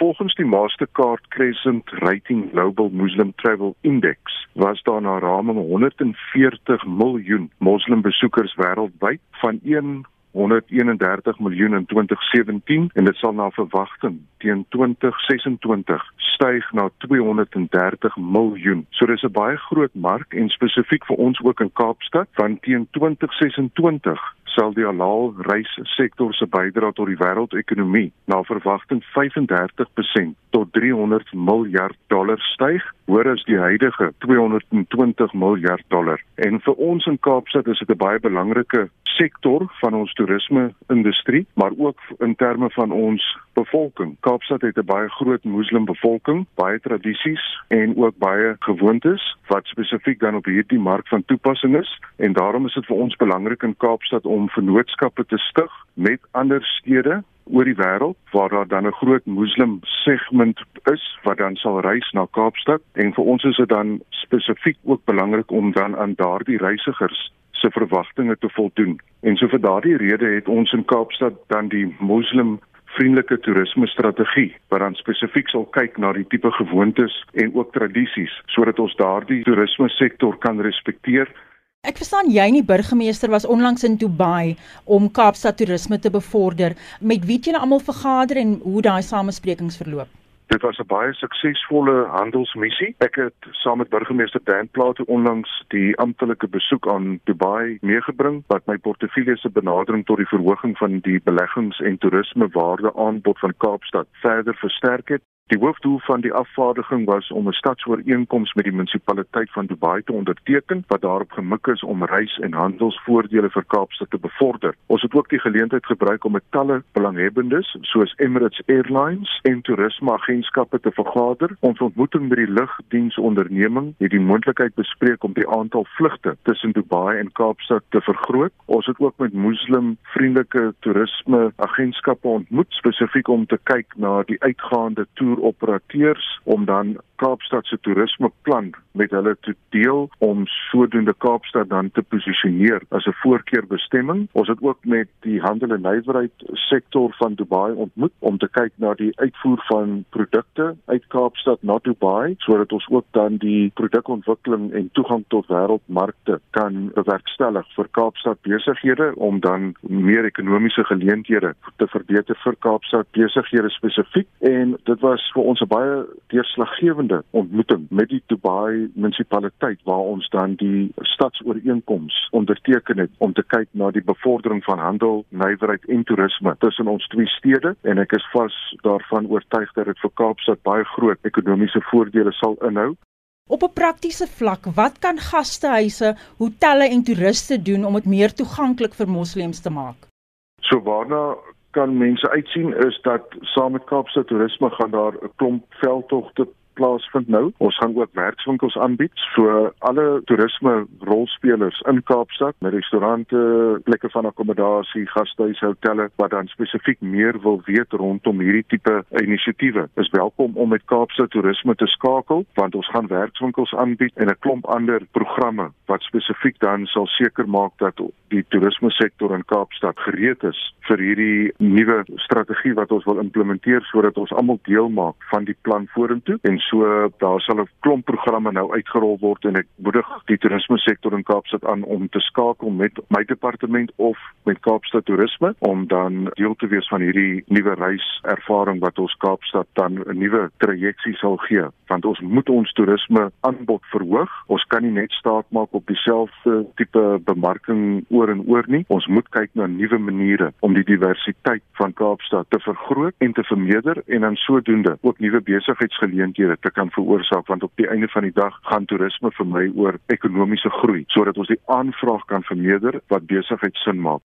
Volgens die Mastercard Crescent Rating Global Muslim Travel Index was daar na raming 140 miljoen moslim besoekers wêreldwyd van 1 131 miljoen in 2017 en dit sal na verwagting teen 2026 styg na 230 miljoen. So dis 'n baie groot mark en spesifiek vir ons ook in Kaapstad van teen 2026 sal die halal reissektor se bydrae tot die wêreldekonomie na verwagting 35% tot 300 miljard dollar styg, hoor as die huidige 220 miljard dollar. En vir ons in Kaapstad is dit 'n baie belangrike sektor van ons toerisme industrie, maar ook in terme van ons bevolking. Kaapstad het 'n baie groot moslim bevolking, baie tradisies en ook baie gewoontes wat spesifiek dan op hierdie mark van toepassing is en daarom is dit vir ons belangrik in Kaapstad om vennootskappe te stig met ander stede oor die wêreld waar daar dan 'n groot moslim segment is wat dan sal reis na Kaapstad en vir ons is dit dan spesifiek ook belangrik om dan aan daardie reisigers se verwagtinge te voldoen. En so vir daardie rede het ons in Kaapstad dan die moslim vriendelike toerisme strategie wat dan spesifiek sal kyk na die tipe gewoontes en ook tradisies sodat ons daardie toerisme sektor kan respekteer. Ek verstaan jy nie burgemeester was onlangs in Dubai om Kaapstad toerisme te bevorder. Met wie het julle almal vergader en hoe daai samesprekings verloop? Dit was 'n baie suksesvolle handelsmissie. Ek het saam met burgemeester Dan Plato onlangs die amptelike besoek aan Dubai meegebring wat my portefeulje se benadering tot die verhoging van die beleggings en toerisme waarde aanbod van Kaapstad verder versterk het. Die hoofdoel van die afvaardiging was om 'n stadsooreenkoms met die munisipaliteit van Dubai te onderteken wat daarop gemik is om reis- en handelsvoordele vir Kaapstad te bevorder. Ons het ook die geleentheid gebruik om met talle belanghebbendes soos Emirates Airlines en toerismeagentskappe te vergader. Ons ontmoeting met die lugdiensonderneming het die moontlikheid bespreek om die aantal vlugte tussen Dubai en Kaapstad te vergroot. Ons het ook met moslimvriendelike toerismeagentskappe ontmoet spesifiek om te kyk na die uitgaande toer operateurs om dan Kaapstad se toerismeplan met hulle te deel om sodoende Kaapstad dan te posisioneer as 'n voorkeurbestemming. Ons het ook met die handel en nywerheid sektor van Dubai ontmoet om te kyk na die uitvoer van produkte uit Kaapstad na Dubai sodat ons ook dan die produkontwikkeling en toegang tot wêreldmarkte kan bewerkstellig vir Kaapstad besighede om dan meer ekonomiese geleenthede te verbeter vir Kaapstad besighede spesifiek. En dit was vir ons 'n baie deurslaggewende ontmoeting met die Dubai munisipaliteit waar ons dan die stadsooreenkoms onderteken het om te kyk na die bevordering van handel, nywerheid en toerisme tussen ons twee stede. En ek is vas daarvan oortuig dat dit vir Kaapstad baie groot ekonomiese voordele sal inhou. Op 'n praktiese vlak, wat kan gastehuise, hotelle en toeriste doen om dit meer toeganklik vir moslems te maak? So waarna kan mense uitsien is dat saam met Kaapstad Toerisme gaan daar 'n klomp veldtogte plaasvind nou. Ons gaan ook werkswinkels aanbied. So alle toerisme rolspelers in Kaapstad, met restaurante, plekke van akkommodasie, gastehuise, hotelle wat dan spesifiek meer wil weet rondom hierdie tipe inisiatiewe. Is welkom om met Kaapstad Toerisme te skakel want ons gaan werkswinkels aanbied en 'n klomp ander programme wat spesifiek dan sal seker maak dat die toerisme sektor in Kaapstad gereed is vir hierdie nuwe strategie wat ons wil implementeer sodat ons almal deel maak van die plan vorentoe en so daar sal 'n klomp programme nou uitgerol word en ek moedig die toerisme sektor in Kaapstad aan om te skakel met my departement of met Kaapstad Toerisme om dan deel te wees van hierdie nuwe reiservaring wat ons Kaapstad dan 'n nuwe trajeksie sal gee. Want ons moet ons toerisme aanbod verhoog. Ons kan nie net staat maak op dieselfde tipe bemarking oor en oor nie. Ons moet kyk na nuwe maniere om die diversiteit van Kaapstad te vergroot en te vermeerder en dan sodoende ook nuwe besigheidsgeleenthede te kan veroorsaak want op die einde van die dag gaan toerisme vir my oor ekonomiese groei sodat ons die aanvraag kan vermeerder wat besigheid sin maak